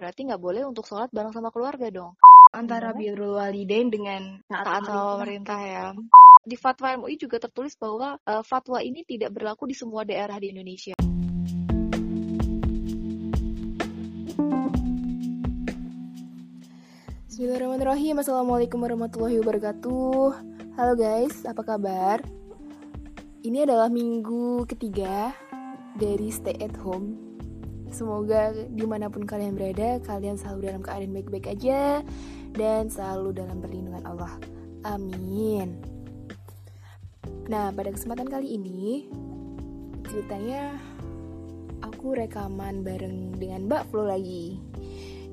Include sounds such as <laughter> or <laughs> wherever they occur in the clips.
berarti nggak boleh untuk sholat bareng sama keluarga dong. Antara birrul walidain dengan taat sama pemerintah ya. Di fatwa MUI juga tertulis bahwa uh, fatwa ini tidak berlaku di semua daerah di Indonesia. Bismillahirrahmanirrahim Assalamualaikum warahmatullahi wabarakatuh Halo guys, apa kabar? Ini adalah minggu ketiga dari stay at home Semoga di mana pun kalian berada, kalian selalu dalam keadaan baik-baik aja dan selalu dalam perlindungan Allah. Amin. Nah, pada kesempatan kali ini, ceritanya aku rekaman bareng dengan Mbak Flo lagi.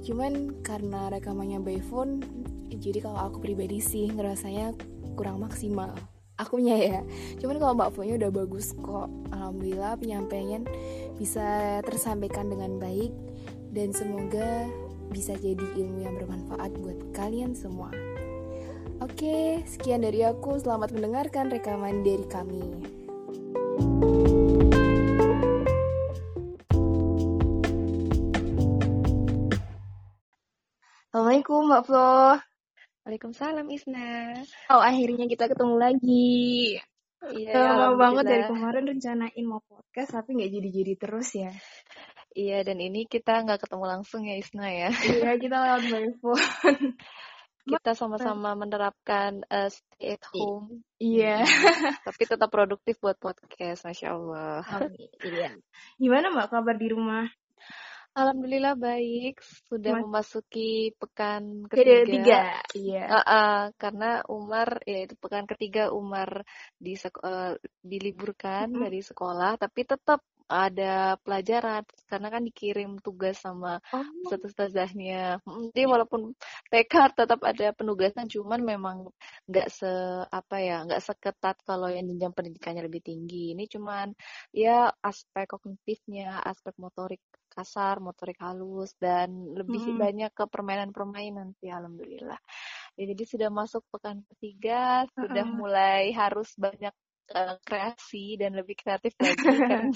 Cuman karena rekamannya by phone, jadi kalau aku pribadi sih ngerasanya kurang maksimal akunya ya cuman kalau mbak Flo-nya udah bagus kok alhamdulillah penyampaian bisa tersampaikan dengan baik dan semoga bisa jadi ilmu yang bermanfaat buat kalian semua Oke, sekian dari aku. Selamat mendengarkan rekaman dari kami. Assalamualaikum Mbak Flo. Waalaikumsalam Isna. Oh akhirnya kita ketemu lagi. Iya. Lama banget dari kemarin rencanain mau podcast tapi nggak jadi-jadi terus ya. Iya dan ini kita nggak ketemu langsung ya Isna ya. Iya <laughs> kita lewat by phone. kita sama-sama menerapkan uh, stay at home. Iya. <laughs> tapi tetap produktif buat podcast, masya Allah. Amin. Iya. Gimana mbak kabar di rumah? Alhamdulillah baik, sudah Mas... memasuki pekan ketiga. Ketiga, iya. Uh, uh, karena Umar, ya itu pekan ketiga Umar di uh, diliburkan mm -hmm. dari sekolah, tapi tetap ada pelajaran karena kan dikirim tugas sama oh. ustazahnya. Jadi walaupun TK tetap ada penugasan, cuman memang nggak se apa ya, nggak seketat kalau yang jenjang pendidikannya lebih tinggi. Ini cuman ya aspek kognitifnya, aspek motorik kasar, motorik halus, dan lebih hmm. banyak ke permainan-permainan sih, alhamdulillah. Ya, jadi sudah masuk pekan ketiga, sudah mulai harus banyak uh, kreasi dan lebih kreatif lagi <laughs> kan.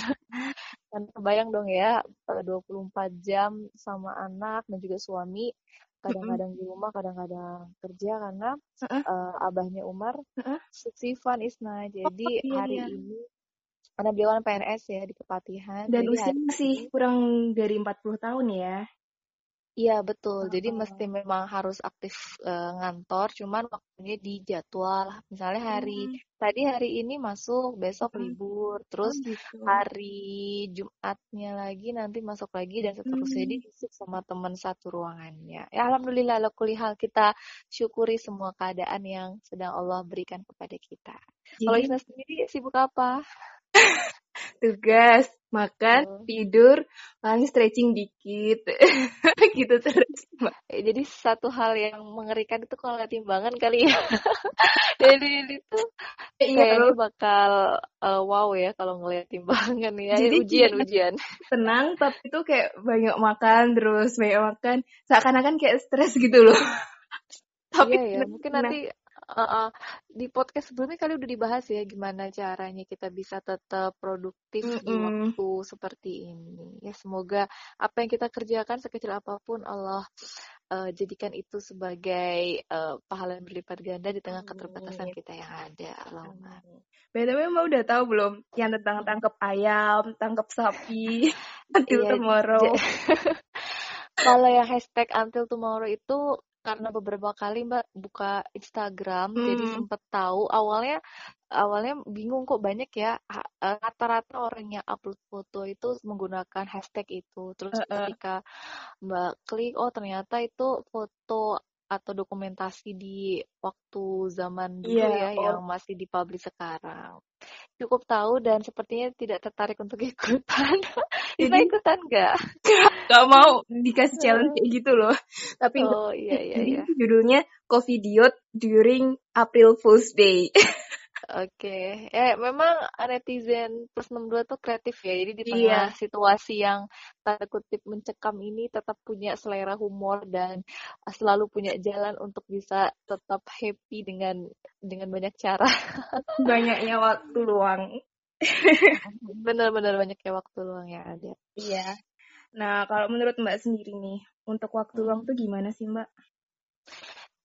kan kebayang dong ya, 24 jam sama anak dan juga suami kadang-kadang di rumah, kadang-kadang kerja karena uh abahnya Umar uh -uh. Sifan Isna. Jadi oh, iya, hari iya. ini karena beliau kan PNS ya di Kepatihan. Dan usia masih kurang dari 40 tahun ya. Iya betul. Oh. Jadi mesti memang harus aktif uh, ngantor, cuman waktunya di jadwal. Misalnya hari hmm. tadi hari ini masuk, besok hmm. libur, terus oh, gitu. hari Jumatnya lagi nanti masuk lagi dan seterusnya hmm. diisik sama teman satu ruangannya. Ya alhamdulillah lo kulihal kita syukuri semua keadaan yang sedang Allah berikan kepada kita. Kalau Isna sendiri sibuk apa? Tugas makan oh. tidur paling stretching dikit. <laughs> Gitu terus mbak. Jadi satu hal yang mengerikan itu kalau timbangan kali ya. <laughs> Jadi itu iya, kayaknya bakal uh, wow ya kalau ngeliat timbangan ya. Jadi ujian ujian. <laughs> tenang tapi itu kayak banyak makan terus banyak makan. Seakan-akan kayak stres gitu loh. Tapi iya, ya. mungkin nanti uh, uh, di podcast sebelumnya kali udah dibahas ya gimana caranya kita bisa tetap produktif mm -hmm. di waktu seperti ini. Ya semoga apa yang kita kerjakan sekecil apa pun Allah uh, jadikan itu sebagai uh, pahala yang berlipat ganda di tengah keterbatasan kita yang ada. Allahumma. BTW Mbak udah tahu belum yang tentang tangkap ayam, tangkap sapi, <laughs> until iya, tomorrow. <laughs> Kalau yang hashtag until tomorrow itu karena beberapa kali Mbak buka Instagram hmm. jadi sempet tahu awalnya awalnya bingung kok banyak ya e, rata-rata orang yang upload foto itu menggunakan hashtag itu terus uh -uh. ketika Mbak klik oh ternyata itu foto atau dokumentasi di waktu zaman dulu yeah, ya oh. yang masih dipublish sekarang. Cukup tahu dan sepertinya tidak tertarik untuk <laughs> ikutan. Bisa ikutan nggak? Gak mau dikasih <laughs> challenge kayak gitu loh. Tapi oh, iya, iya, iya. judulnya Coffee Diot during April Fool's Day. <laughs> Oke, ya memang netizen plus 62 tuh kreatif ya. Jadi di tengah iya. situasi yang tanda kutip mencekam ini tetap punya selera humor dan selalu punya jalan untuk bisa tetap happy dengan dengan banyak cara. <laughs> Banyaknya waktu luang. <laughs> Bener-bener banyaknya waktu luang yang ada. Iya. Nah, kalau menurut Mbak sendiri nih, untuk waktu hmm. luang tuh gimana sih Mbak?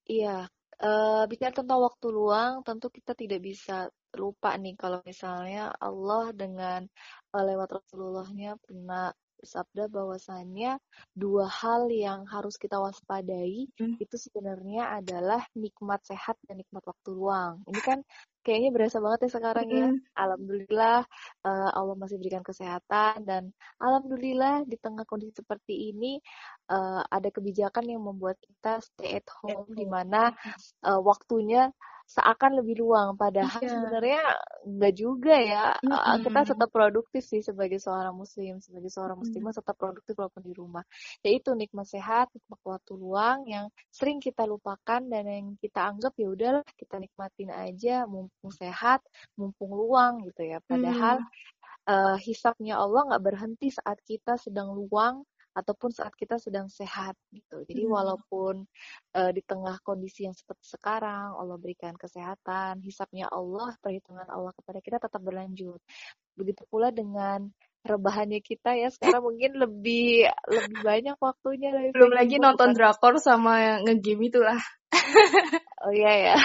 Iya, uh, bicara tentang waktu luang, tentu kita tidak bisa lupa nih kalau misalnya Allah dengan uh, lewat Rasulullahnya pernah bersabda bahwasannya dua hal yang harus kita waspadai hmm. itu sebenarnya adalah nikmat sehat dan nikmat waktu luang. Ini kan kayaknya berasa banget ya sekarang ya. Alhamdulillah uh, Allah masih berikan kesehatan dan alhamdulillah di tengah kondisi seperti ini uh, ada kebijakan yang membuat kita stay at home di mana uh, waktunya seakan lebih luang padahal iya. sebenarnya enggak juga ya mm-hmm. kita tetap produktif sih sebagai seorang muslim sebagai seorang muslimah mm-hmm. tetap produktif walaupun di rumah yaitu nikmat sehat nikmat waktu luang yang sering kita lupakan dan yang kita anggap ya udahlah kita nikmatin aja mumpung sehat mumpung luang gitu ya padahal mm. uh, hisapnya Allah nggak berhenti saat kita sedang luang ataupun saat kita sedang sehat gitu. Jadi hmm. walaupun uh, di tengah kondisi yang seperti sekarang Allah berikan kesehatan, hisapnya Allah, perhitungan Allah kepada kita tetap berlanjut. Begitu pula dengan rebahannya kita ya sekarang mungkin lebih lebih banyak waktunya belum lagi nonton drakor sama ngegame itulah oh iya <laughs> ya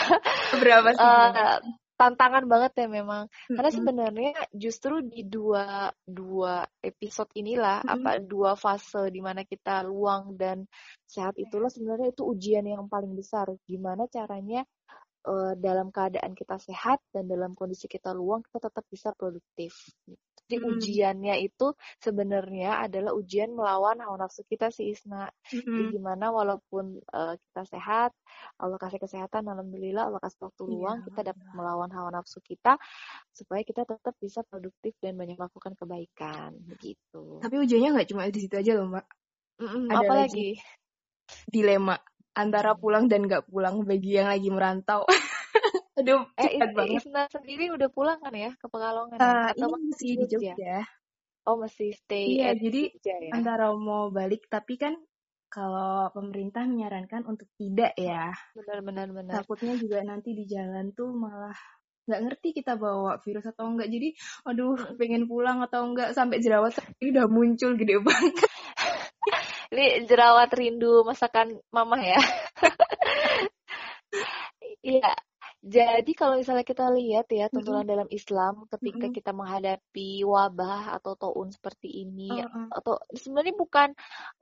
berapa sih uh, tantangan banget ya memang. Karena sebenarnya justru di dua dua episode inilah mm-hmm. apa dua fase di mana kita luang dan sehat itulah sebenarnya itu ujian yang paling besar. Gimana caranya uh, dalam keadaan kita sehat dan dalam kondisi kita luang kita tetap bisa produktif jadi hmm. ujiannya itu sebenarnya adalah ujian melawan hawa nafsu kita sih Isna. Hmm. Jadi gimana walaupun uh, kita sehat, Allah kasih kesehatan, alhamdulillah Allah kasih waktu iya, luang, ya, kita dapat melawan hawa nafsu kita supaya kita tetap bisa produktif dan banyak melakukan kebaikan begitu. Tapi ujiannya nggak cuma di situ aja loh, Mbak. Mm Ada apa lagi? Dilema antara pulang dan nggak pulang bagi yang lagi merantau. <laughs> Aduh, eh, banget. Isna sendiri udah pulang kan ya ke Pekalongan? Uh, Atau ini masih di Jogja. Oh, masih stay Iya, jadi Jogja, ya? antara mau balik, tapi kan kalau pemerintah menyarankan untuk tidak ya. Benar-benar. benar. Takutnya juga nanti di jalan tuh malah nggak ngerti kita bawa virus atau enggak. Jadi, aduh, pengen pulang atau enggak sampai jerawat ini udah muncul gede <laughs> banget. ini jerawat rindu masakan mama ya. <laughs> Iya, jadi kalau misalnya kita lihat ya tuntunan mm-hmm. dalam Islam ketika mm-hmm. kita menghadapi wabah atau taun seperti ini uh-uh. atau sebenarnya bukan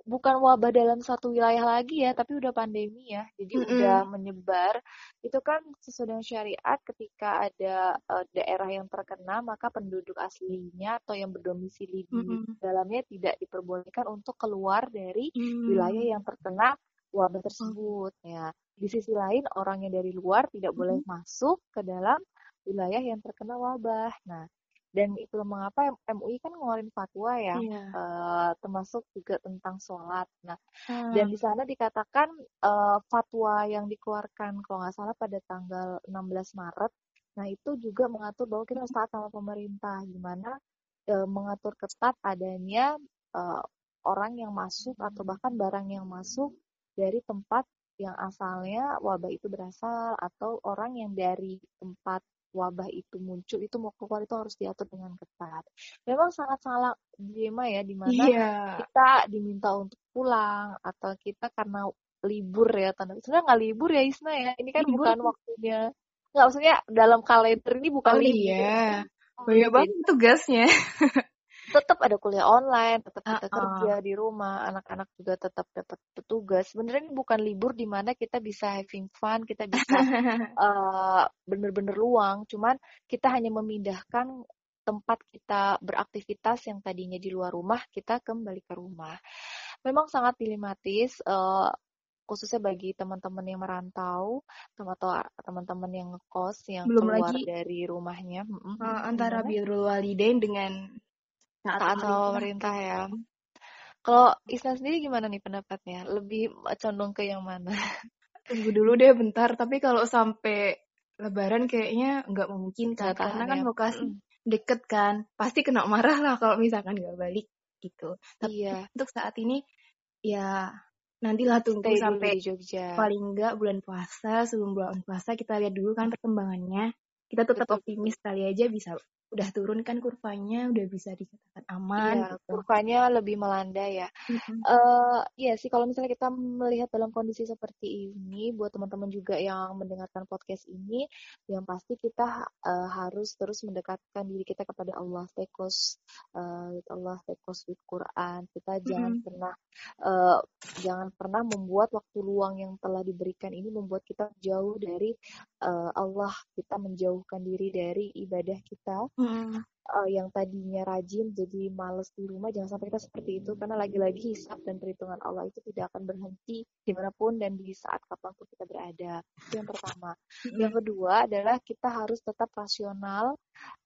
bukan wabah dalam satu wilayah lagi ya tapi udah pandemi ya jadi mm-hmm. udah menyebar itu kan sesuai dengan syariat ketika ada uh, daerah yang terkena maka penduduk aslinya atau yang berdomisili di mm-hmm. dalamnya tidak diperbolehkan untuk keluar dari mm-hmm. wilayah yang terkena wabah tersebut ya di sisi lain orang yang dari luar tidak boleh hmm. masuk ke dalam wilayah yang terkena wabah. Nah, dan itu mengapa MUI kan ngeluarin fatwa ya, yeah. uh, termasuk juga tentang sholat. Nah, hmm. dan di sana dikatakan uh, fatwa yang dikeluarkan kalau nggak salah pada tanggal 16 Maret. Nah, itu juga mengatur bahwa kita harus taat sama pemerintah, gimana uh, mengatur ketat adanya uh, orang yang masuk atau bahkan barang yang masuk dari tempat yang asalnya wabah itu berasal atau orang yang dari tempat wabah itu muncul itu mau keluar itu harus diatur dengan ketat. Memang sangat salah dilema ya di mana yeah. kita diminta untuk pulang atau kita karena libur ya tanda sebenarnya nggak libur ya Isna ya ini kan libur. bukan waktunya nggak maksudnya dalam kalender ini bukan oh, libur iya. banyak banget tugasnya <laughs> tetap ada kuliah online, tetap kita uh -uh. kerja di rumah, anak-anak juga tetap dapat petugas. Sebenarnya ini bukan libur di mana kita bisa having fun, kita bisa uh, <laughs> bener-bener luang. Cuman kita hanya memindahkan tempat kita beraktivitas yang tadinya di luar rumah, kita kembali ke rumah. Memang sangat dilematis, uh, khususnya bagi teman-teman yang merantau atau teman-teman yang kos yang Belum keluar lagi, dari rumahnya uh, antara birrul walidain dengan taat sama pemerintah ya. Kalau Isna sendiri gimana nih pendapatnya? Lebih condong ke yang mana? <laughs> Tunggu dulu deh bentar, tapi kalau sampai lebaran kayaknya nggak mungkin kan, karena kan ya. lokasi deket kan, pasti kena marah lah kalau misalkan nggak balik gitu. Tapi iya. untuk saat ini ya nantilah tunggu Stay sampai Jogja. paling nggak bulan puasa sebelum bulan puasa kita lihat dulu kan perkembangannya. Kita tetap Betul. optimis kali aja bisa udah turun kan kurvanya udah bisa dikatakan aman iya, gitu. kurvanya lebih melandai ya mm-hmm. uh, iya sih kalau misalnya kita melihat dalam kondisi seperti ini buat teman-teman juga yang mendengarkan podcast ini yang pasti kita uh, harus terus mendekatkan diri kita kepada Allah stay close uh, with Allah stay close with Quran kita mm-hmm. jangan pernah uh, jangan pernah membuat waktu luang yang telah diberikan ini membuat kita jauh dari uh, Allah kita menjauhkan diri dari ibadah kita hmm. uh, yang tadinya rajin jadi males di rumah jangan sampai kita seperti itu karena lagi-lagi hisap dan perhitungan Allah itu tidak akan berhenti di mana pun dan di saat kapan pun kita berada itu yang pertama hmm. yang kedua adalah kita harus tetap rasional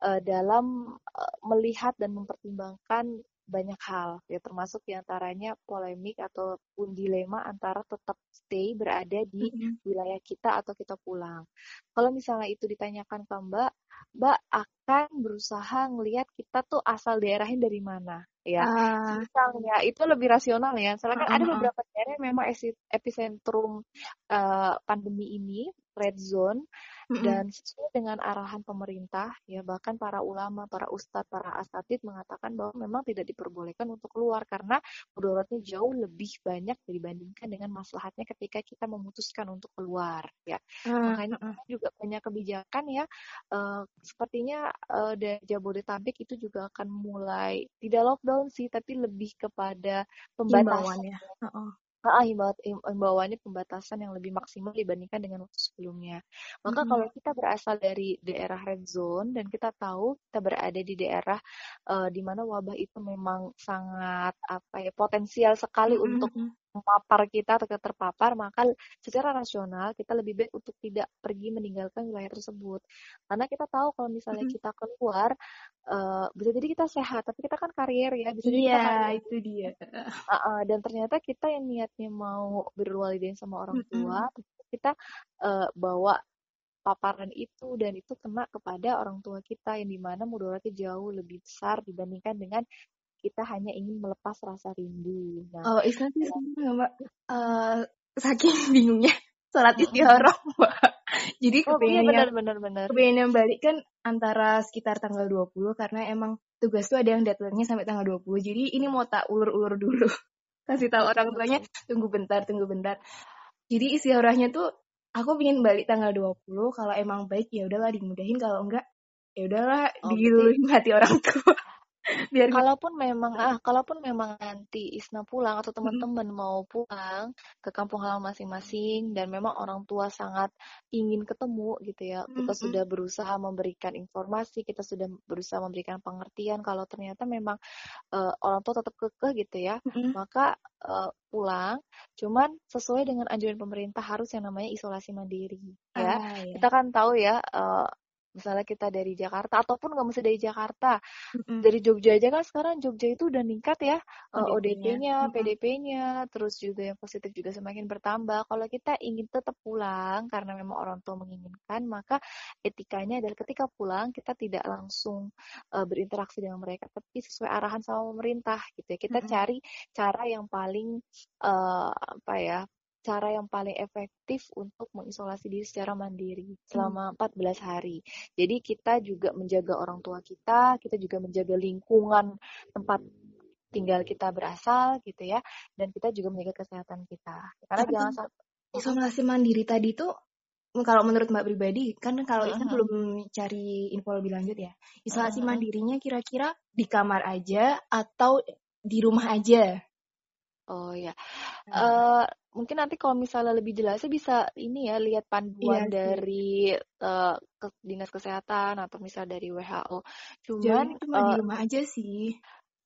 uh, dalam uh, melihat dan mempertimbangkan banyak hal ya termasuk di antaranya polemik ataupun dilema antara tetap stay berada di mm-hmm. wilayah kita atau kita pulang. Kalau misalnya itu ditanyakan ke Mbak, Mbak akan berusaha ngelihat kita tuh asal daerahnya dari mana ya. Uh. Misalnya itu lebih rasional ya. Soalnya kan uh, ada beberapa daerah yang memang epicentrum uh, pandemi ini red zone dan sesuai dengan arahan pemerintah ya bahkan para ulama, para ustadz, para asatid mengatakan bahwa memang tidak diperbolehkan untuk keluar karena mudaratnya jauh lebih banyak dibandingkan dengan maslahatnya ketika kita memutuskan untuk keluar ya. Uh, Makanya juga banyak kebijakan ya uh, sepertinya uh, dari Jabodetabek itu juga akan mulai tidak lockdown sih tapi lebih kepada pembatasan. Ya. Uh ah himbauannya pembatasan yang lebih maksimal dibandingkan dengan waktu sebelumnya. Maka mm -hmm. kalau kita berasal dari daerah red zone dan kita tahu kita berada di daerah uh, di mana wabah itu memang sangat apa ya potensial sekali mm -hmm. untuk memapar kita atau terpapar, maka secara rasional kita lebih baik untuk tidak pergi meninggalkan wilayah tersebut. Karena kita tahu kalau misalnya mm -hmm. kita keluar, uh, bisa jadi kita sehat, tapi kita kan karier ya, bisa jadi yeah, kita itu dia. Uh, uh, dan ternyata kita yang niatnya mau berwalidain sama orang tua, mm -hmm. kita uh, bawa paparan itu dan itu kena kepada orang tua kita yang di mana mudaratnya jauh lebih besar dibandingkan dengan kita hanya ingin melepas rasa rindu. Nah, oh, Islam sih mbak uh, saking <laughs> bingungnya sholat istiharah mbak. Jadi oh, iya benar, benar, benar. kepengen yang balik kan antara sekitar tanggal 20 karena emang tugas tuh ada yang deadline-nya sampai tanggal 20. Jadi ini mau tak ulur-ulur dulu. <laughs> Kasih tahu orang tuanya tunggu bentar, tunggu bentar. Jadi istiharahnya tuh aku pengen balik tanggal 20 kalau emang baik ya udahlah dimudahin kalau enggak ya udahlah oh, diluluhin hati orang tua biar kalaupun memang ah kalaupun memang nanti Isna pulang atau teman-teman hmm. mau pulang ke kampung halaman masing-masing dan memang orang tua sangat ingin ketemu gitu ya hmm. kita sudah berusaha memberikan informasi kita sudah berusaha memberikan pengertian kalau ternyata memang uh, orang tua tetap kekeh gitu ya hmm. maka uh, pulang cuman sesuai dengan anjuran pemerintah harus yang namanya isolasi mandiri ya ah, iya. kita kan tahu ya uh, misalnya kita dari Jakarta ataupun nggak mesti dari Jakarta mm-hmm. dari Jogja aja kan sekarang Jogja itu udah ningkat ya ODP-nya, mm-hmm. PDP-nya terus juga yang positif juga semakin bertambah kalau kita ingin tetap pulang karena memang orang tua menginginkan maka etikanya adalah ketika pulang kita tidak langsung uh, berinteraksi dengan mereka tapi sesuai arahan sama pemerintah gitu ya kita mm-hmm. cari cara yang paling uh, apa ya cara yang paling efektif untuk mengisolasi diri secara mandiri selama 14 hmm. hari. Jadi kita juga menjaga orang tua kita, kita juga menjaga lingkungan tempat tinggal kita berasal gitu ya, dan kita juga menjaga kesehatan kita. Karena jangan sampai isolasi mandiri tadi itu kalau menurut Mbak pribadi kan kalau uh -huh. belum cari info lebih lanjut ya. Isolasi uh -huh. mandirinya kira-kira di kamar aja atau di rumah aja? Oh ya, uh, mungkin nanti kalau misalnya lebih jelasnya bisa ini ya lihat panduan iya dari uh, ke, dinas kesehatan atau misal dari WHO. Cuman itu uh, di rumah aja sih.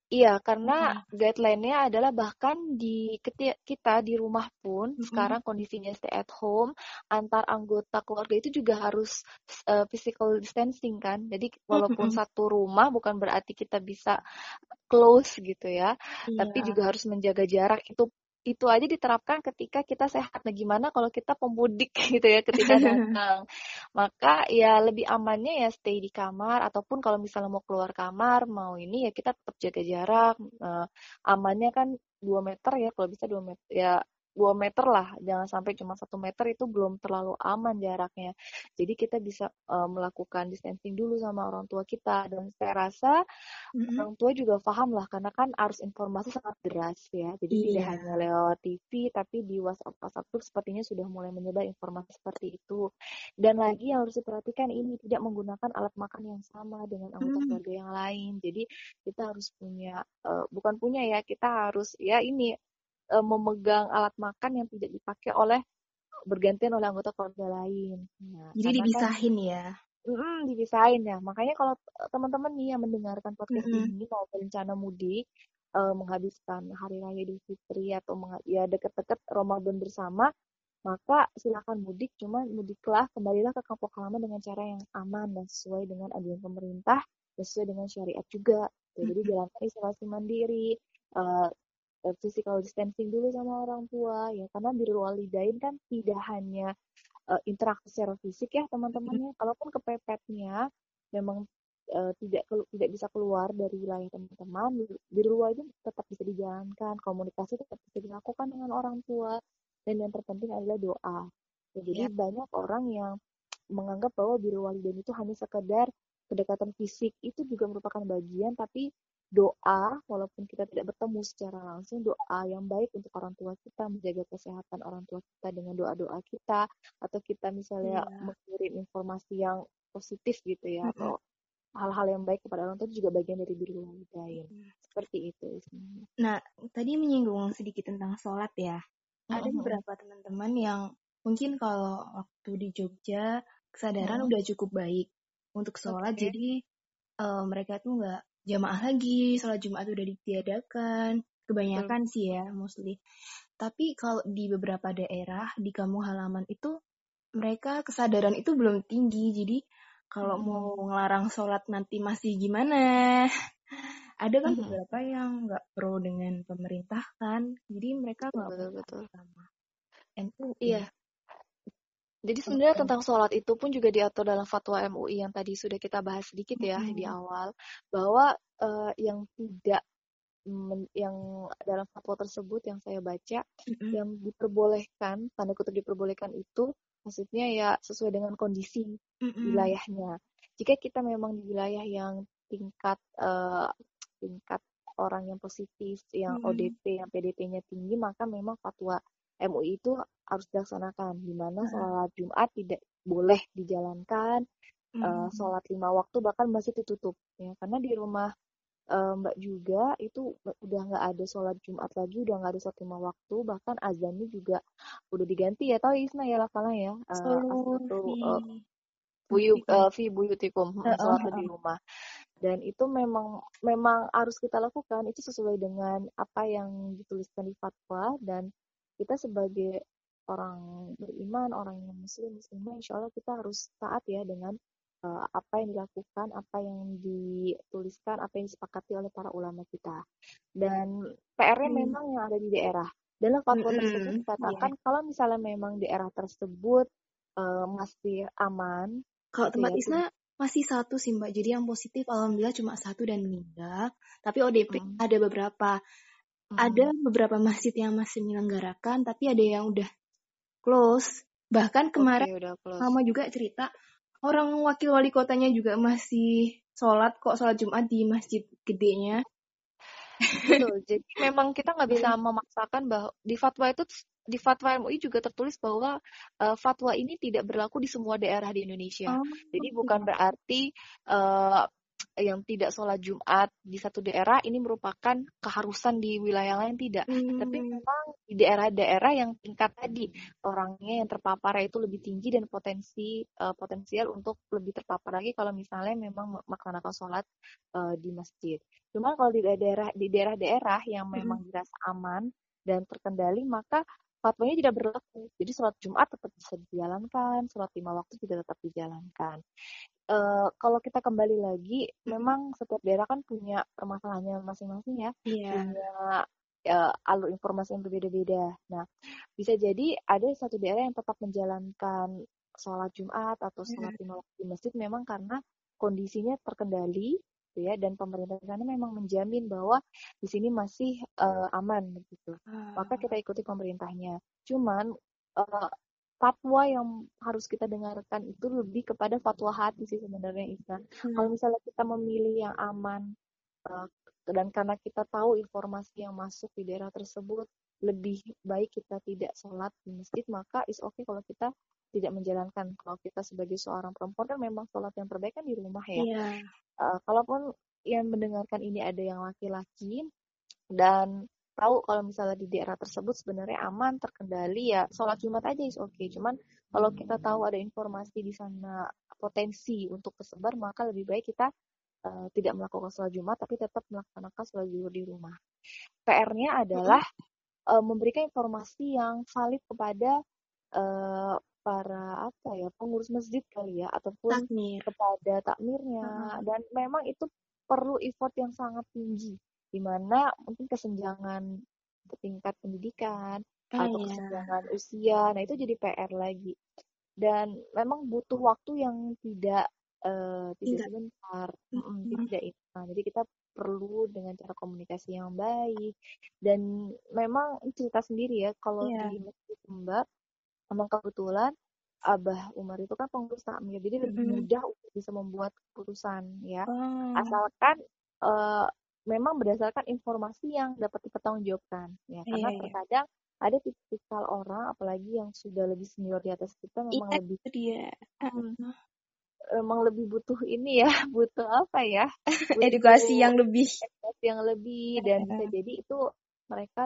Iya, karena hmm. guideline-nya adalah bahkan di kita di rumah pun hmm. sekarang kondisinya stay at home, antar anggota keluarga itu juga harus uh, physical distancing kan. Jadi walaupun hmm. satu rumah bukan berarti kita bisa close gitu ya, iya. tapi juga harus menjaga jarak. Itu itu aja diterapkan ketika kita sehat. Nah, gimana kalau kita pemudik <laughs> gitu ya ketika <laughs> datang? Maka ya lebih amannya ya stay di kamar ataupun kalau misalnya mau keluar kamar, mau ini ya kita tetap jaga jarak. Uh, amannya kan 2 meter ya kalau bisa 2 meter ya dua meter lah jangan sampai cuma satu meter itu belum terlalu aman jaraknya jadi kita bisa uh, melakukan distancing dulu sama orang tua kita dan saya rasa mm-hmm. orang tua juga paham lah karena kan arus informasi sangat deras ya jadi yeah. tidak hanya lewat TV tapi di WhatsApp WhatsApp itu sepertinya sudah mulai menyebar informasi seperti itu dan lagi yang harus diperhatikan ini tidak menggunakan alat makan yang sama dengan anggota mm. keluarga yang lain jadi kita harus punya uh, bukan punya ya kita harus ya ini uh, memegang alat makan yang tidak dipakai oleh bergantian oleh anggota keluarga lain. Nah, Jadi kan dipisahin kan, ya? Mm, dipisahin ya. Makanya kalau teman-teman nih yang mendengarkan podcast mm -hmm. ini mau berencana mudik, uh, menghabiskan hari raya Idul Fitri atau ya deket-deket Ramadan bersama, maka silakan mudik. Cuma mudiklah kembalilah ke kampung halaman dengan cara yang aman dan sesuai dengan ajaran pemerintah, dan sesuai dengan syariat juga. Jadi jalankan isolasi mandiri, uh, Eh, physical distancing dulu sama orang tua ya. Karena birrul walidain kan tidak hanya uh, interaksi secara fisik ya teman-temannya. Kalaupun kepepetnya memang uh, tidak tidak bisa keluar dari wilayah teman-teman birrul walidain tetap bisa dijalankan. Komunikasi tetap bisa dilakukan dengan orang tua. Dan yang terpenting adalah doa. Ya, jadi ya. banyak orang yang menganggap bahwa birrul walidain itu hanya sekedar kedekatan fisik. Itu juga merupakan bagian tapi doa walaupun kita tidak bertemu secara langsung doa yang baik untuk orang tua kita menjaga kesehatan orang tua kita dengan doa-doa kita atau kita misalnya yeah. mengirim informasi yang positif gitu ya mm -hmm. atau hal-hal yang baik kepada orang tua itu juga bagian dari diri walidain mm. seperti itu nah tadi menyinggung sedikit tentang sholat ya mm -hmm. ada beberapa teman-teman yang mungkin kalau waktu di Jogja kesadaran mm. udah cukup baik untuk sholat okay. jadi uh, mereka tuh nggak jamaah lagi, sholat Jumat udah ditiadakan. Kebanyakan hmm. sih ya, mostly. Tapi kalau di beberapa daerah, di kampung halaman itu, mereka kesadaran itu belum tinggi. Jadi kalau hmm. mau ngelarang sholat nanti masih gimana? <laughs> Ada kan hmm. beberapa yang nggak pro dengan pemerintah kan. Jadi mereka nggak betul, betul. sama NU. Iya. Jadi sebenarnya okay. tentang sholat itu pun juga diatur dalam fatwa MUI yang tadi sudah kita bahas sedikit ya mm-hmm. di awal bahwa uh, yang tidak men, yang dalam fatwa tersebut yang saya baca mm-hmm. yang diperbolehkan tanda kutip diperbolehkan itu maksudnya ya sesuai dengan kondisi mm-hmm. wilayahnya. Jika kita memang di wilayah yang tingkat uh, tingkat orang yang positif, yang mm-hmm. ODP, yang PDP-nya tinggi, maka memang fatwa MUI itu harus dilaksanakan di mana hmm. sholat Jumat tidak boleh dijalankan hmm. uh, sholat lima waktu bahkan masih ditutup ya. Karena di rumah uh, Mbak juga itu udah nggak ada sholat Jumat lagi udah nggak ada sholat lima waktu bahkan azannya juga udah diganti ya tahu Isna ya lafalnya ya? Uh, uh, buyu uh, fi buyutikum sholat di rumah. Dan itu memang memang harus kita lakukan itu sesuai dengan apa yang dituliskan di fatwa dan kita sebagai orang beriman, orang yang muslim, muslimah, insya Allah kita harus taat ya dengan uh, apa yang dilakukan, apa yang dituliskan, apa yang disepakati oleh para ulama kita. Dan PR-nya hmm. memang yang ada di daerah. Dalam fatwa hmm. tersebut dikatakan yeah. kalau misalnya memang daerah tersebut uh, masih aman. Kalau tempat ya, Isna masih satu sih mbak, jadi yang positif alhamdulillah cuma satu dan meninggal. Tapi ODP hmm. ada beberapa Hmm. Ada beberapa masjid yang masih menyelenggarakan, tapi ada yang udah close. Bahkan kemarin okay, close. mama juga cerita orang wakil wali kotanya juga masih sholat kok sholat Jumat di masjid gedenya. Betul. Jadi <laughs> memang kita nggak bisa hmm. memaksakan bahwa di fatwa itu di fatwa MUI juga tertulis bahwa uh, fatwa ini tidak berlaku di semua daerah di Indonesia. Oh, Jadi bukan berarti uh, yang tidak sholat Jumat di satu daerah ini merupakan keharusan di wilayah lain tidak, hmm. tapi memang di daerah-daerah yang tingkat tadi orangnya yang terpapar itu lebih tinggi dan potensi uh, potensial untuk lebih terpapar lagi kalau misalnya memang melaksanakan sholat uh, di masjid. Cuma kalau di daerah di daerah-daerah yang hmm. memang hmm. dirasa aman dan terkendali maka fatwanya tidak berlaku. Jadi sholat Jumat tetap bisa dijalankan, sholat lima waktu juga tetap dijalankan uh, kalau kita kembali lagi, memang setiap daerah kan punya permasalahannya masing-masing ya, yeah. punya uh, alur informasi yang berbeda-beda. Nah, bisa jadi ada satu daerah yang tetap menjalankan sholat Jumat atau sholat lima waktu di masjid memang karena kondisinya terkendali gitu ya dan pemerintah sana memang menjamin bahwa di sini masih uh, aman gitu maka Ah. kita ikuti pemerintahnya cuman uh, fatwa yang harus kita dengarkan itu lebih kepada fatwa hati sih sebenarnya Isa. Hmm. Kalau misalnya kita memilih yang aman uh, dan karena kita tahu informasi yang masuk di daerah tersebut lebih baik kita tidak sholat di masjid maka is oke okay kalau kita tidak menjalankan kalau kita sebagai seorang perempuan kan memang sholat yang terbaik kan di rumah ya yeah. Uh, kalaupun yang mendengarkan ini ada yang laki-laki dan tahu kalau misalnya di daerah tersebut sebenarnya aman terkendali ya sholat jumat aja is oke okay. cuman kalau kita tahu ada informasi di sana potensi untuk kesebar maka lebih baik kita uh, tidak melakukan sholat jumat tapi tetap melaksanakan sholat zuhur di rumah PR-nya adalah uh, memberikan informasi yang valid kepada uh, para apa ya pengurus masjid kali ya ataupun Takmir. kepada takmirnya -huh. dan memang itu perlu effort yang sangat tinggi di mana mungkin kesenjangan tingkat pendidikan oh, atau iya. kesenjangan usia nah itu jadi PR lagi dan memang butuh waktu yang tidak uh, tidak sebentar mm -hmm. tidak instan jadi kita perlu dengan cara komunikasi yang baik dan memang cerita sendiri ya kalau yeah. di masjid Mbak memang kebetulan Abah Umar itu kan pengurus takmir jadi lebih mm -hmm. mudah untuk bisa membuat keputusan ya. Oh. asalkan uh, memang berdasarkan informasi yang dapat dipertanggungjawabkan ya. Karena iya, terkadang ada tipikal orang apalagi yang sudah lebih senior di atas kita memang iya, lebih dia. Hmm, memang lebih butuh ini ya <laughs> butuh apa ya? <laughs> Butuh edukasi yang lebih. edukasi yang lebih dan bisa jadi itu mereka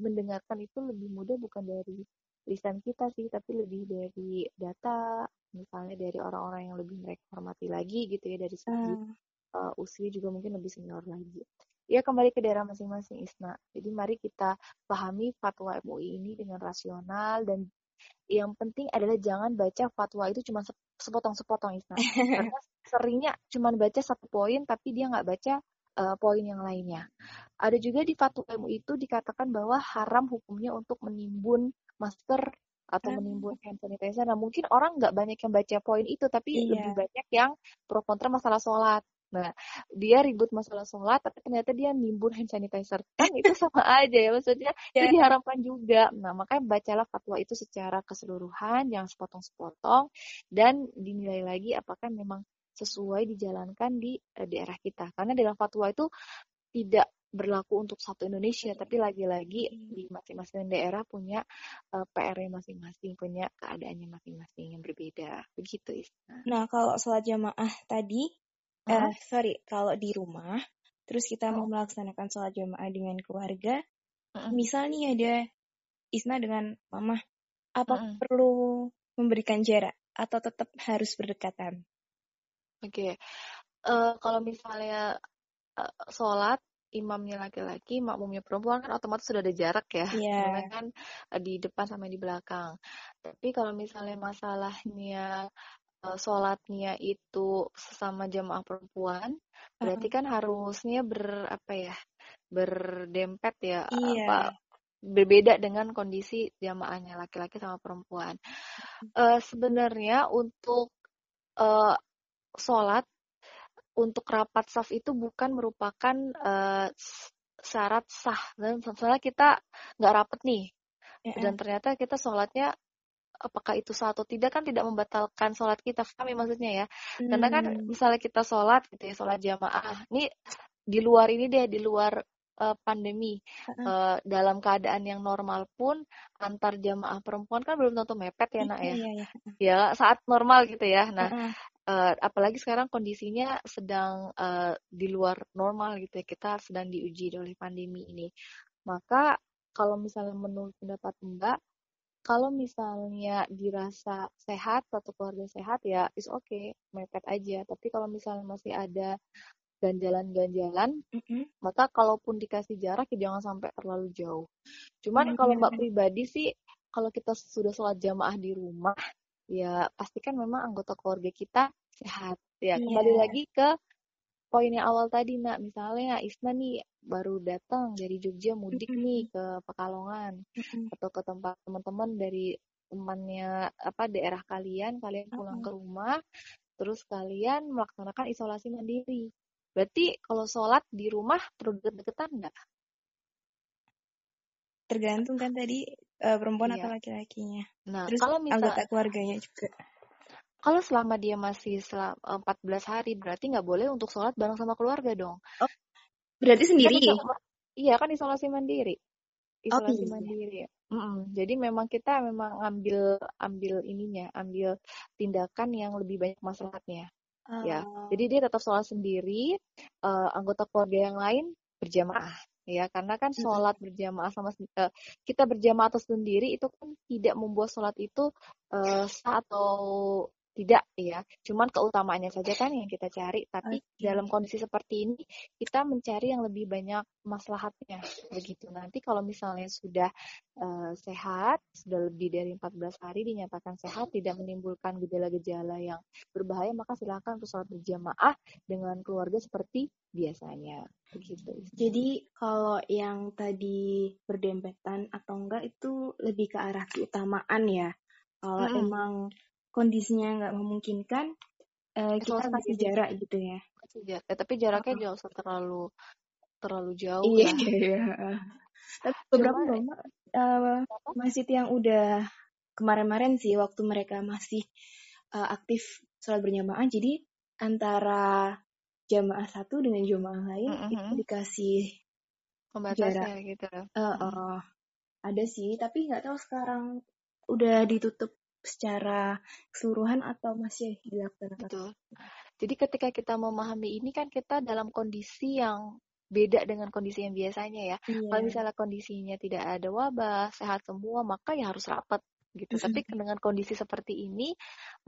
mendengarkan itu lebih mudah bukan dari lisan kita sih tapi lebih dari data misalnya dari orang-orang yang lebih mereka hormati lagi gitu ya dari segi hmm. uh, usia juga mungkin lebih senior lagi. Ya kembali ke daerah masing-masing Isna. Jadi mari kita pahami fatwa MUI ini dengan rasional dan yang penting adalah jangan baca fatwa itu cuma sepotong-sepotong Isna. Karena seringnya cuma baca satu poin tapi dia nggak baca uh, poin yang lainnya. Ada juga di fatwa MUI itu dikatakan bahwa haram hukumnya untuk menimbun masker atau menimbun hand sanitizer. Nah mungkin orang nggak banyak yang baca poin itu, tapi iya. lebih banyak yang pro kontra masalah sholat. Nah, dia ribut masalah sholat, tapi ternyata dia nimbun hand sanitizer. Kan itu <laughs> sama aja ya, maksudnya yeah. itu diharamkan juga. Nah, makanya bacalah fatwa itu secara keseluruhan, jangan sepotong-sepotong, dan dinilai lagi apakah memang sesuai dijalankan di uh, daerah kita. Karena dalam fatwa itu tidak berlaku untuk satu Indonesia, tapi lagi-lagi di masing-masing daerah punya uh, PR-nya masing-masing, punya keadaannya masing-masing yang berbeda. Begitu, Isna. Nah, kalau sholat jamaah tadi, uh, uh, sorry, kalau di rumah, terus kita uh. mau melaksanakan sholat jamaah dengan keluarga, uh. misal nih ada Isna dengan Mama, apa uh. perlu memberikan jarak atau tetap harus berdekatan? Oke, okay. uh, kalau misalnya uh, sholat imamnya laki-laki, makmumnya perempuan kan otomatis sudah ada jarak ya, yeah. karena kan di depan sama di belakang. Tapi kalau misalnya masalahnya uh, sholatnya itu sesama jamaah perempuan, berarti kan harusnya ber apa ya, berdempet ya, yeah. apa berbeda dengan kondisi jamaahnya laki-laki sama perempuan. Uh, Sebenarnya untuk uh, sholat untuk rapat saf itu bukan merupakan uh, syarat sah dan misalnya kita nggak rapat nih yeah. dan ternyata kita sholatnya apakah itu sah atau tidak kan tidak membatalkan sholat kita kami maksudnya ya hmm. karena kan misalnya kita sholat gitu ya sholat jamaah ini di luar ini deh di luar uh, pandemi uh-uh. uh, dalam keadaan yang normal pun antar jamaah perempuan kan belum tentu mepet ya nak ya yeah, yeah. ya saat normal gitu ya nah uh-uh. Uh, apalagi sekarang kondisinya sedang uh, di luar normal gitu ya kita sedang diuji oleh pandemi ini maka kalau misalnya menurut pendapat mbak kalau misalnya dirasa sehat satu keluarga sehat ya is oke okay, mepet aja tapi kalau misalnya masih ada ganjalan-ganjalan mm-hmm. maka kalaupun dikasih jarak ya jangan sampai terlalu jauh cuman mm-hmm. kalau mbak pribadi sih kalau kita sudah sholat jamaah di rumah ya pastikan memang anggota keluarga kita sehat ya kembali yeah. lagi ke poin yang awal tadi nak misalnya Isna nih baru datang dari Jogja mudik mm -hmm. nih ke Pekalongan mm -hmm. atau ke tempat teman-teman dari temannya apa daerah kalian kalian pulang mm -hmm. ke rumah terus kalian melaksanakan isolasi mandiri Berarti kalau sholat di rumah perlu deket-deketan nggak? Tergantung kan tadi uh, perempuan iya. atau laki-lakinya. Nah, Terus kalau misal, anggota keluarganya juga. Kalau selama dia masih selama 14 hari berarti nggak boleh untuk sholat bareng sama keluarga dong. Oh, berarti sendiri? Kan, iya kan isolasi mandiri. Oh, isolasi oh, iya. mandiri. Mm -mm. Jadi memang kita memang ambil ambil ininya, ambil tindakan yang lebih banyak masalahnya. Uh. Ya, oh. jadi dia tetap sholat sendiri, uh, anggota keluarga yang lain berjamaah ya karena kan sholat berjamaah sama uh, kita berjamaah atau sendiri itu kan tidak membuat sholat itu uh, sah atau tidak ya cuman keutamaannya saja kan yang kita cari. Tapi okay. dalam kondisi seperti ini kita mencari yang lebih banyak maslahatnya. Begitu. Nanti kalau misalnya sudah uh, sehat sudah lebih dari 14 hari dinyatakan sehat tidak menimbulkan gejala-gejala yang berbahaya maka silakan untuk sholat berjamaah dengan keluarga seperti biasanya. Begitu jadi kalau yang tadi berdempetan atau enggak itu lebih ke arah keutamaan ya. Kalau hmm. emang kondisinya nggak memungkinkan uh, kita kasih jarak gitu ya. Ya eh, tapi jaraknya uh jauh terlalu terlalu jauh iya, kan? <laughs> iya. tapi beberapa Cuma, uh, masjid yang udah kemarin-kemarin sih waktu mereka masih uh, aktif sholat berjamaah jadi antara jamaah satu dengan jamaah lain uh -huh. itu dikasih pembatasnya gitu. Uh, uh, ada sih tapi nggak tahu sekarang udah ditutup secara keseluruhan atau masih dilakukan? Betul. Jadi ketika kita memahami ini kan kita dalam kondisi yang beda dengan kondisi yang biasanya ya. Yeah. Kalau misalnya kondisinya tidak ada wabah, sehat semua, maka ya harus rapat gitu. Tapi dengan kondisi seperti ini,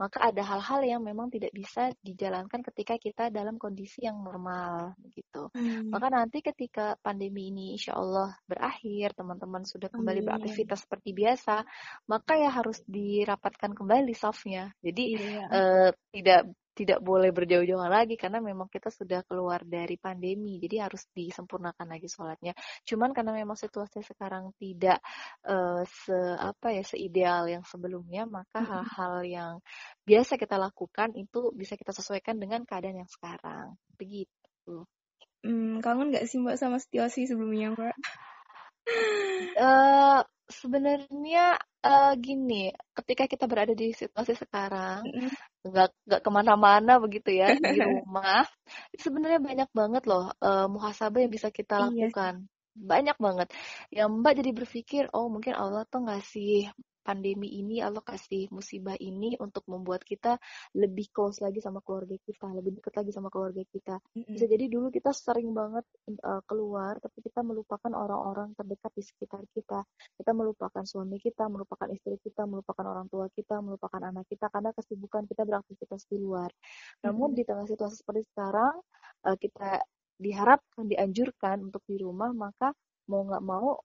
maka ada hal-hal yang memang tidak bisa dijalankan ketika kita dalam kondisi yang normal gitu. Hmm. Maka nanti ketika pandemi ini insya Allah berakhir, teman-teman sudah kembali Amin. beraktivitas seperti biasa, maka ya harus dirapatkan kembali softnya. Jadi iya. eh, tidak tidak boleh berjauh-jauhan lagi karena memang kita sudah keluar dari pandemi jadi harus disempurnakan lagi sholatnya. Cuman karena memang situasi sekarang tidak uh, se apa ya seideal yang sebelumnya maka hal-hal yang biasa kita lakukan itu bisa kita sesuaikan dengan keadaan yang sekarang. Begitu. Hmm, kangen nggak sih mbak sama situasi sebelumnya mbak? Uh, <laughs> sebenarnya uh, gini, ketika kita berada di situasi sekarang, nggak nggak ke mana-mana begitu ya di <laughs> rumah, sebenarnya banyak banget loh uh, muhasabah yang bisa kita iya lakukan. Iya. Banyak banget. Yang Mbak jadi berpikir, oh mungkin Allah tuh ngasih pandemi ini Allah kasih musibah ini untuk membuat kita lebih close lagi sama keluarga kita, lebih dekat lagi sama keluarga kita. Bisa jadi dulu kita sering banget uh, keluar, tapi kita melupakan orang-orang terdekat di sekitar kita. Kita melupakan suami kita, melupakan istri kita, melupakan orang tua kita, melupakan anak kita karena kesibukan kita beraktivitas di luar. Namun di tengah situasi seperti sekarang, uh, kita diharapkan, dianjurkan untuk di rumah, maka mau nggak mau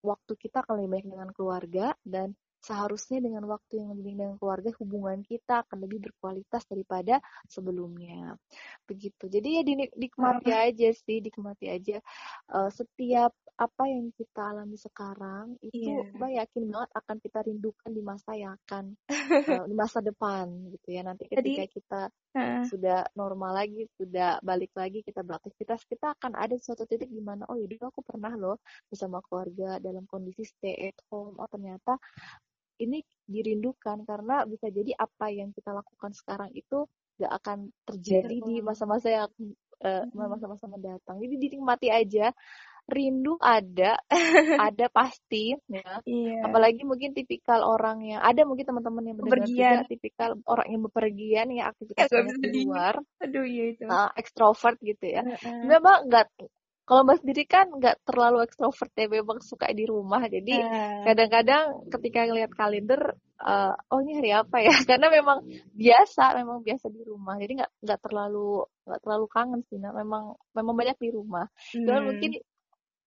waktu kita akan lebih baik dengan keluarga dan seharusnya dengan waktu yang lebih dengan keluarga hubungan kita akan lebih berkualitas daripada sebelumnya. Begitu. Jadi ya dinikmati aja sih dinikmati aja uh, setiap apa yang kita alami sekarang itu yeah. mbak yakin banget akan kita rindukan di masa yang akan uh, <laughs> di masa depan gitu ya. Nanti ketika Jadi, kita uh. sudah normal lagi sudah balik lagi kita beraktivitas kita akan ada suatu titik di mana oh ya aku pernah loh bersama keluarga dalam kondisi stay at home. Oh ternyata ini dirindukan karena bisa jadi apa yang kita lakukan sekarang itu gak akan terjadi di masa-masa yang uh, masa-masa mendatang. Jadi dinikmati aja. Rindu ada, <laughs> ada pasti ya. Iya. Apalagi mungkin tipikal orang yang ada mungkin teman-teman yang juga tipikal orang yang bepergian yang aktivitas di luar. Aduh iya itu. Uh, ekstrovert gitu ya. Uh -uh. Memang nggak kalau Mbak sendiri kan nggak terlalu ekstrovert ya, memang suka di rumah. Jadi eh. kadang-kadang ketika ngelihat kalender, uh, oh ini hari apa ya? <laughs> Karena memang biasa, memang biasa di rumah. Jadi nggak nggak terlalu nggak terlalu kangen sih. Nah, memang memang banyak di rumah. Hmm. Cuman mungkin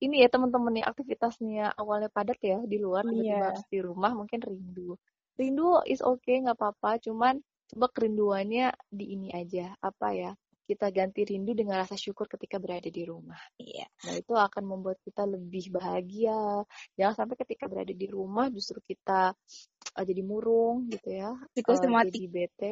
ini ya teman-teman yang aktivitasnya awalnya padat ya di luar tiba-tiba yeah. di rumah mungkin rindu. Rindu is okay nggak apa-apa. Cuman coba kerinduannya di ini aja apa ya kita ganti rindu dengan rasa syukur ketika berada di rumah. Iya. Nah, itu akan membuat kita lebih bahagia. Jangan sampai ketika berada di rumah justru kita uh, jadi murung gitu ya. Psikosomatik. Uh, jadi bete.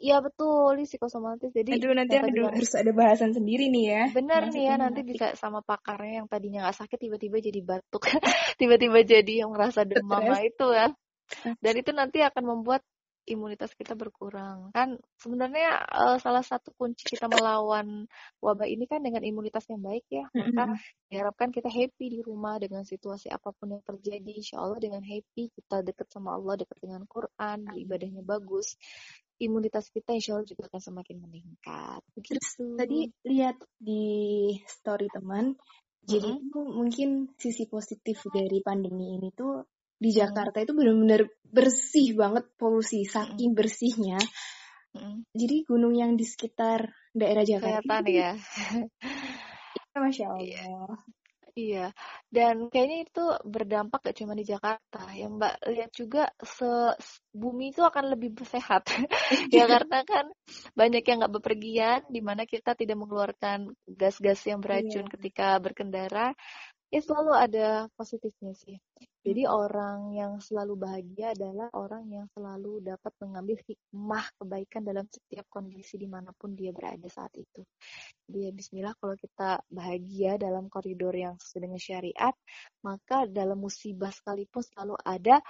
Iya betul, ini psikosomatis. Jadi Aduh, nanti aduh, tadinya harus ada bahasan sendiri nih ya. bener nih ya nanti bisa sama pakarnya yang tadinya nggak sakit tiba-tiba jadi batuk, <laughs> tiba-tiba jadi yang merasa demam nah itu ya. Dan itu nanti akan membuat imunitas kita berkurang. Kan sebenarnya eh, salah satu kunci kita melawan wabah ini kan dengan imunitas yang baik ya. Maka diharapkan kita happy di rumah dengan situasi apa pun yang terjadi. Insya Allah dengan happy kita dekat sama Allah, dekat dengan Quran, ibadahnya bagus. Imunitas kita insya Allah juga akan semakin meningkat. Begitu. tadi lihat di story teman, jadi Mm-mm. itu mungkin sisi positif dari pandemi ini tuh di Mm. Jakarta itu benar-benar bersih banget polusi, saking bersihnya. Mm-mm. Jadi gunung yang di sekitar daerah Jakarta Kelihatan itu, ya. ya, <laughs> masya Iya. Allah. Iya, dan kayaknya itu berdampak gak cuma di Jakarta. Ya Mbak lihat juga se bumi itu akan lebih sehat. ya <laughs> karena kan banyak yang nggak bepergian, di mana kita tidak mengeluarkan gas-gas yang beracun Iya. ketika berkendara. Ya selalu ada positifnya sih. Jadi orang yang selalu bahagia adalah orang yang selalu dapat mengambil hikmah kebaikan dalam setiap kondisi di mana pun dia berada saat itu. Jadi ya bismillah kalau kita bahagia dalam koridor yang sesuai dengan syariat, maka dalam musibah sekalipun selalu ada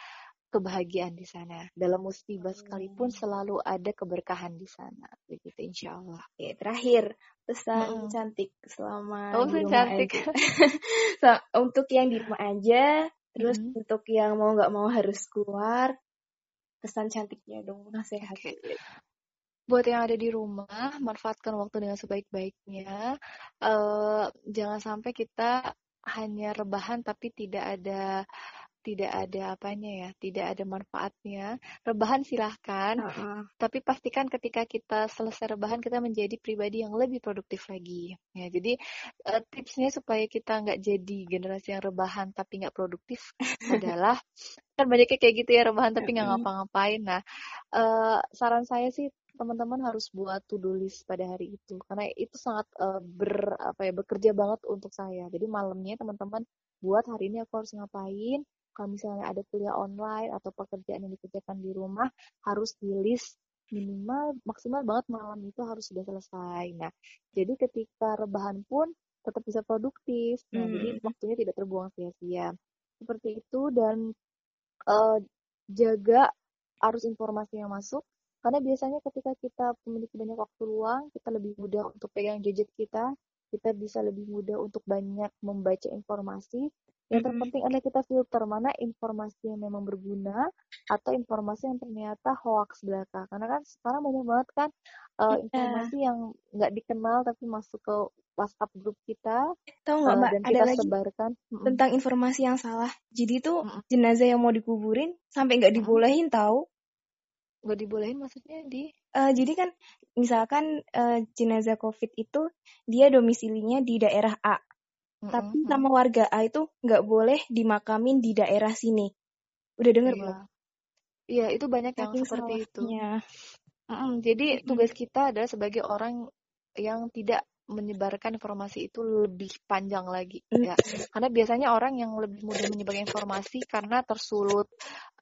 kebahagiaan di sana. Dalam musibah sekalipun selalu ada keberkahan di sana. Begitu insya Allah. Oke, terakhir pesan Mm-mm. cantik selama Oh, di rumah cantik. aja. <laughs> Untuk yang di rumah aja, terus Mm-mm. untuk yang mau nggak mau harus keluar, pesan cantiknya dong, nasihat. Oke. Buat yang ada di rumah, manfaatkan waktu dengan sebaik-baiknya. Eh, jangan sampai kita hanya rebahan tapi tidak ada tidak ada apanya ya, tidak ada manfaatnya. Rebahan silahkan, Heeh. tapi pastikan ketika kita selesai rebahan kita menjadi pribadi yang lebih produktif lagi. Ya, jadi eh, tipsnya supaya kita nggak jadi generasi yang rebahan tapi nggak produktif <laughs> adalah kan banyaknya kayak gitu ya rebahan tapi nggak ngapa-ngapain. Nah, eh, saran saya sih teman-teman harus buat to-do list pada hari itu karena itu sangat eh, ber apa ya bekerja banget untuk saya. Jadi malamnya teman-teman buat hari ini aku harus ngapain. Kalau misalnya ada kuliah online atau pekerjaan yang dikerjakan di rumah harus di list minimal maksimal banget malam itu harus sudah selesai. Nah, jadi ketika rebahan pun tetap bisa produktif. Nah, jadi Mm. waktunya tidak terbuang sia-sia. Seperti itu dan eh, jaga arus informasi yang masuk karena biasanya ketika kita memiliki banyak waktu luang kita lebih mudah untuk pegang gadget kita kita bisa lebih mudah untuk banyak membaca informasi yang terpenting adalah kita filter mana informasi yang memang berguna atau informasi yang ternyata hoax belaka karena kan sekarang banyak banget kan Iya. informasi yang nggak dikenal tapi masuk ke WhatsApp grup kita Tahu nggak eh, Mbak, dan ada kita lagi sebarkan tentang informasi yang salah. Jadi tuh Mm-mm. jenazah yang mau dikuburin sampai nggak dibolehin tahu. nggak dibolehin maksudnya di Eh, jadi kan misalkan eh, jenazah COVID itu dia domisilinya di daerah A, tapi Mm-mm, mm. sama warga A itu nggak boleh dimakamin di daerah sini. Udah denger Iya, belum? iya itu banyak yang Saking seperti itu. Mm-mm, Jadi tugas kita adalah sebagai orang yang tidak menyebarkan informasi itu lebih panjang lagi ya. Karena biasanya orang yang lebih mudah menyebarkan informasi karena tersulut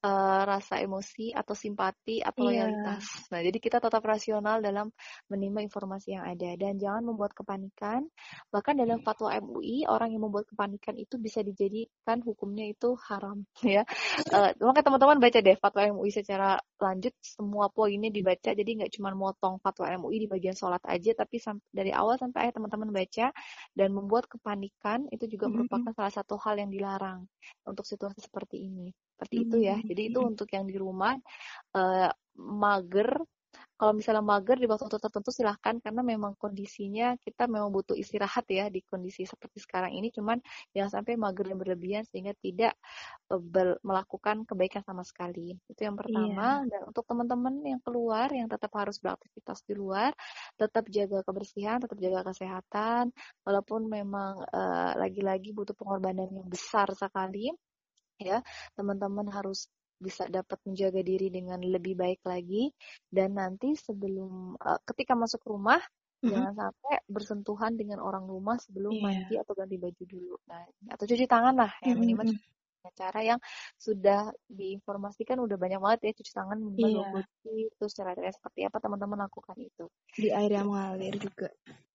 eh, rasa emosi atau simpati atau Iya. loyalitas. Nah, jadi kita tetap rasional dalam menerima informasi yang ada dan jangan membuat kepanikan. Bahkan dalam fatwa MUI, orang yang membuat kepanikan itu bisa dijadikan hukumnya itu haram <laughs> ya. Eh, makanya teman-teman baca deh fatwa MUI secara lanjut semua poinnya dibaca. Jadi nggak cuma motong fatwa MUI di bagian sholat aja tapi dari awal sampai akhir teman-teman baca. Dan membuat kepanikan itu juga Mm-mm. merupakan salah satu hal yang dilarang untuk situasi seperti ini. Seperti itu ya. Jadi itu untuk yang di rumah eh, mager kalau misalnya mager di waktu-waktu tertentu silahkan karena memang kondisinya kita memang butuh istirahat ya di kondisi seperti sekarang ini. Cuman jangan sampai mager yang berlebihan sehingga tidak ber- melakukan kebaikan sama sekali. Itu yang Iya. pertama. Dan untuk teman-teman yang keluar yang tetap harus beraktivitas di luar tetap jaga kebersihan tetap jaga kesehatan. Walaupun memang eh, lagi-lagi butuh pengorbanan yang besar sekali ya teman-teman harus bisa dapat menjaga diri dengan lebih baik lagi dan nanti sebelum eh, ketika masuk rumah Mhm. jangan sampai bersentuhan dengan orang rumah sebelum Iya. mandi atau ganti baju dulu nah atau cuci tangan lah ya minimal Mm-mm. cuci cara yang sudah diinformasikan udah banyak banget ya cuci tangan minimal Iya. 20 detik terus cara-cara seperti apa teman-teman lakukan itu Di air yang mengalir juga.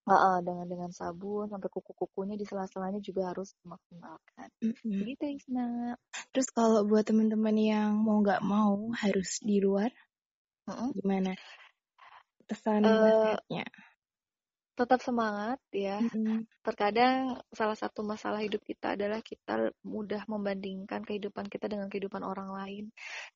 Heeh, dengan dengan sabun sampai kuku-kukunya di sela-selanya juga harus dimaksimalkan Mm-mm. begitu Isna Terus kalau buat teman-teman yang mau nggak mau harus di luar, Mm-mm. gimana pesan nasihatnya? Tetap semangat ya Mm-mm. terkadang salah satu masalah hidup kita adalah kita mudah membandingkan kehidupan kita dengan kehidupan orang lain.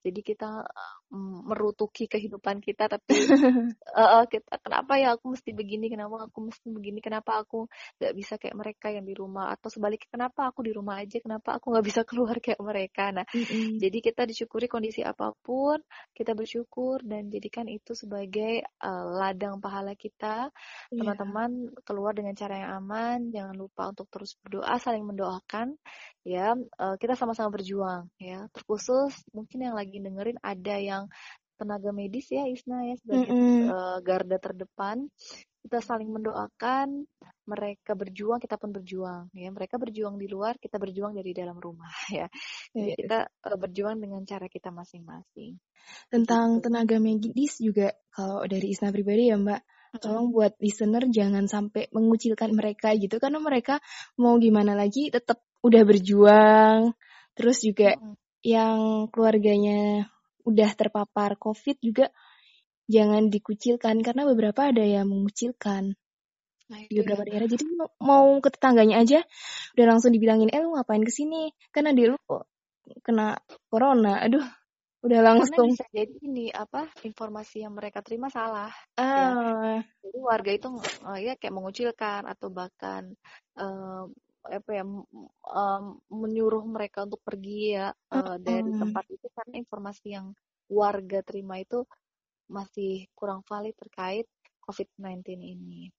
Jadi kita mm, merutuki kehidupan kita, tapi <laughs> eh, kita kenapa ya aku mesti begini, kenapa aku mesti begini, kenapa aku nggak bisa kayak mereka yang di rumah, atau sebaliknya kenapa aku di rumah aja, kenapa aku nggak bisa <laughs> keluar kayak mereka. Nah, Mm-mm. jadi kita disyukuri kondisi apa pun, kita bersyukur dan jadikan itu sebagai eh, ladang pahala kita Iya. Teman-teman keluar dengan cara yang aman jangan lupa untuk terus berdoa saling mendoakan ya. Eh, kita sama-sama berjuang ya. Terkhusus mungkin yang lagi dengerin ada yang tenaga medis ya Isna ya sebagai Mm-mm. eh, garda terdepan. Kita saling mendoakan mereka berjuang kita pun berjuang ya. Mereka berjuang di luar kita berjuang dari dalam rumah <laughs> ya. Jadi Iya. kita eh, berjuang dengan cara kita masing-masing. Tentang begitu tenaga medis juga, kalau dari Isna pribadi ya Mbak. Tolong buat listener jangan sampai mengucilkan mereka gitu, karena mereka mau gimana lagi tetap udah berjuang. Terus juga yang keluarganya udah terpapar COVID juga jangan dikucilkan, karena beberapa ada yang mengucilkan nah di beberapa daerah. Jadi mau- ke tetangganya aja udah langsung dibilangin, eh lu ngapain ke sini? Kan adik lu kena corona. Aduh, udah karena langsung. bisa jadi ini apa informasi yang mereka terima salah ya Ah, jadi warga itu eh, ya kayak mengucilkan atau bahkan eh, apa ya m- em, menyuruh mereka untuk pergi ya eh, dari tempat itu karena informasi yang warga terima itu masih kurang valid terkait COVID-19 ini.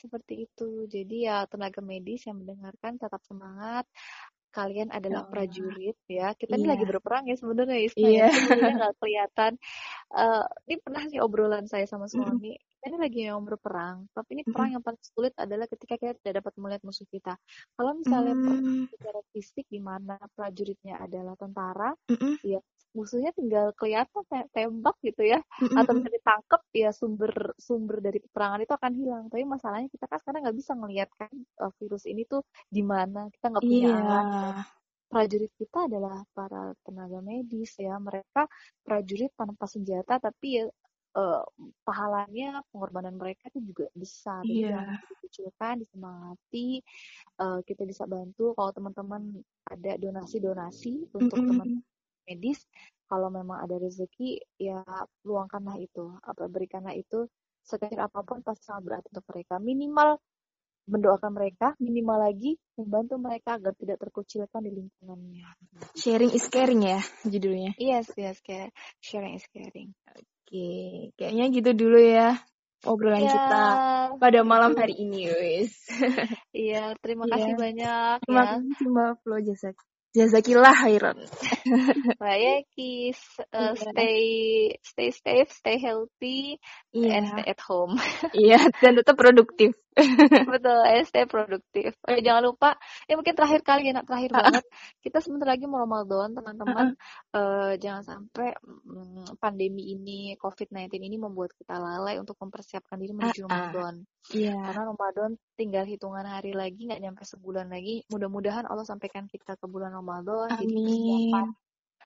Seperti itu. Jadi ya tenaga medis yang mendengarkan tetap semangat kalian adalah Allah. prajurit ya. Kita ini lagi Iya, berperang ya sebenarnya ya. Iya. mungkin jadinya <laughs> nggak kelihatan. Eh, ini pernah sih obrolan saya sama suami. Kita ini lagi yang berperang tapi ini perang Mm-mm. yang paling sulit adalah ketika kita tidak dapat melihat musuh kita. Kalau misalnya perang Mm, secara fisik di mana prajuritnya adalah tentara mm-mm, ya musuhnya tinggal kelihatan te- tembak gitu ya. Atau bisa ditangkap ya sumber sumber dari peperangan itu akan hilang. Tapi masalahnya kita kan sekarang nggak bisa ngelihat kan eh, virus ini tuh di mana. Kita nggak punya alat. Dan prajurit kita adalah para tenaga medis ya. Mereka prajurit tanpa senjata tapi ya eh, pahalanya pengorbanan mereka itu juga besar. Jadi jangan dikucilkan disemangati Eh, kita bisa bantu. Kalau teman-teman ada donasi-donasi untuk teman Mm-mm. Medis kalau memang ada rezeki ya luangkanlah itu apa berikanlah itu sekecil apa pun pasti sangat berarti untuk mereka minimal mendoakan mereka minimal lagi membantu mereka agar tidak terkucilkan di lingkungannya Sharing is caring ya judulnya. yes yes sharing is caring Oke, kayaknya gitu dulu ya obrolan ya kita pada malam hari ini, wis. <laughs> iya terima Iya. kasih banyak Terima ya kasih Mbak Flo Jazak. Jazakillah khairan. <laughs> Baik, Kis, Iya, uh, stay stay safe, stay healthy, and iya, stay at home. iya, dan tetap produktif. <laughs> Betul, and stay produktif. Oh, jangan lupa, ya mungkin terakhir kali ya, nak terakhir banget. Kita sebentar lagi mau Ramadan, teman-teman. Eh, jangan sampai mm, pandemi ini, COVID-19 ini membuat kita lalai untuk mempersiapkan diri menuju. Ramadan. Iya, Karena Ramadan tinggal hitungan hari lagi, nggak nyampe sebulan lagi. Mudah-mudahan Allah sampaikan kita ke bulan Ramadan. Jadi persiapan amin.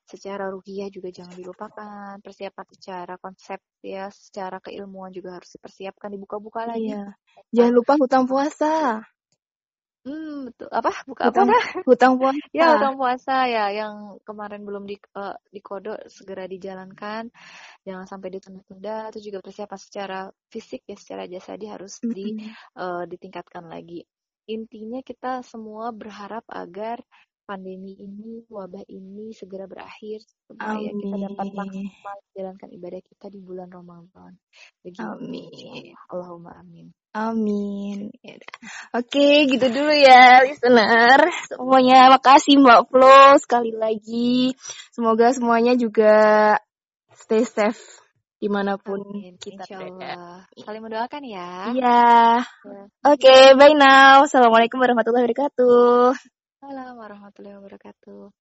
Secara ruhiyah juga jangan dilupakan persiapan secara konsep ya secara keilmuan juga harus dipersiapkan dibuka-buka lagi Iya. Jangan lupa hutang puasa. hmm betul apa buka apa Hutang dah hutang puasa. ya hutang puasa ya yang kemarin belum di eh, dikodok segera dijalankan jangan sampai ditunda-tunda itu juga persiapan secara fisik ya secara jasadi harus di Mm-mm. eh, ditingkatkan lagi intinya kita semua berharap agar pandemi ini, wabah ini segera berakhir supaya kita dapat maksimal menjalankan ibadah kita di bulan Ramadan. Begitu. Amin. Allahumma amin. Amin. Ya. Oke, gitu dulu ya, listener. Semuanya makasih Mbak Flo sekali lagi. Semoga semuanya juga stay safe di mana pun Amin. kita berada. Saling mendoakan ya. Iya. Ya. Oke, bye now. Assalamualaikum warahmatullahi wabarakatuh. Assalamualaikum warahmatullahi wabarakatuh.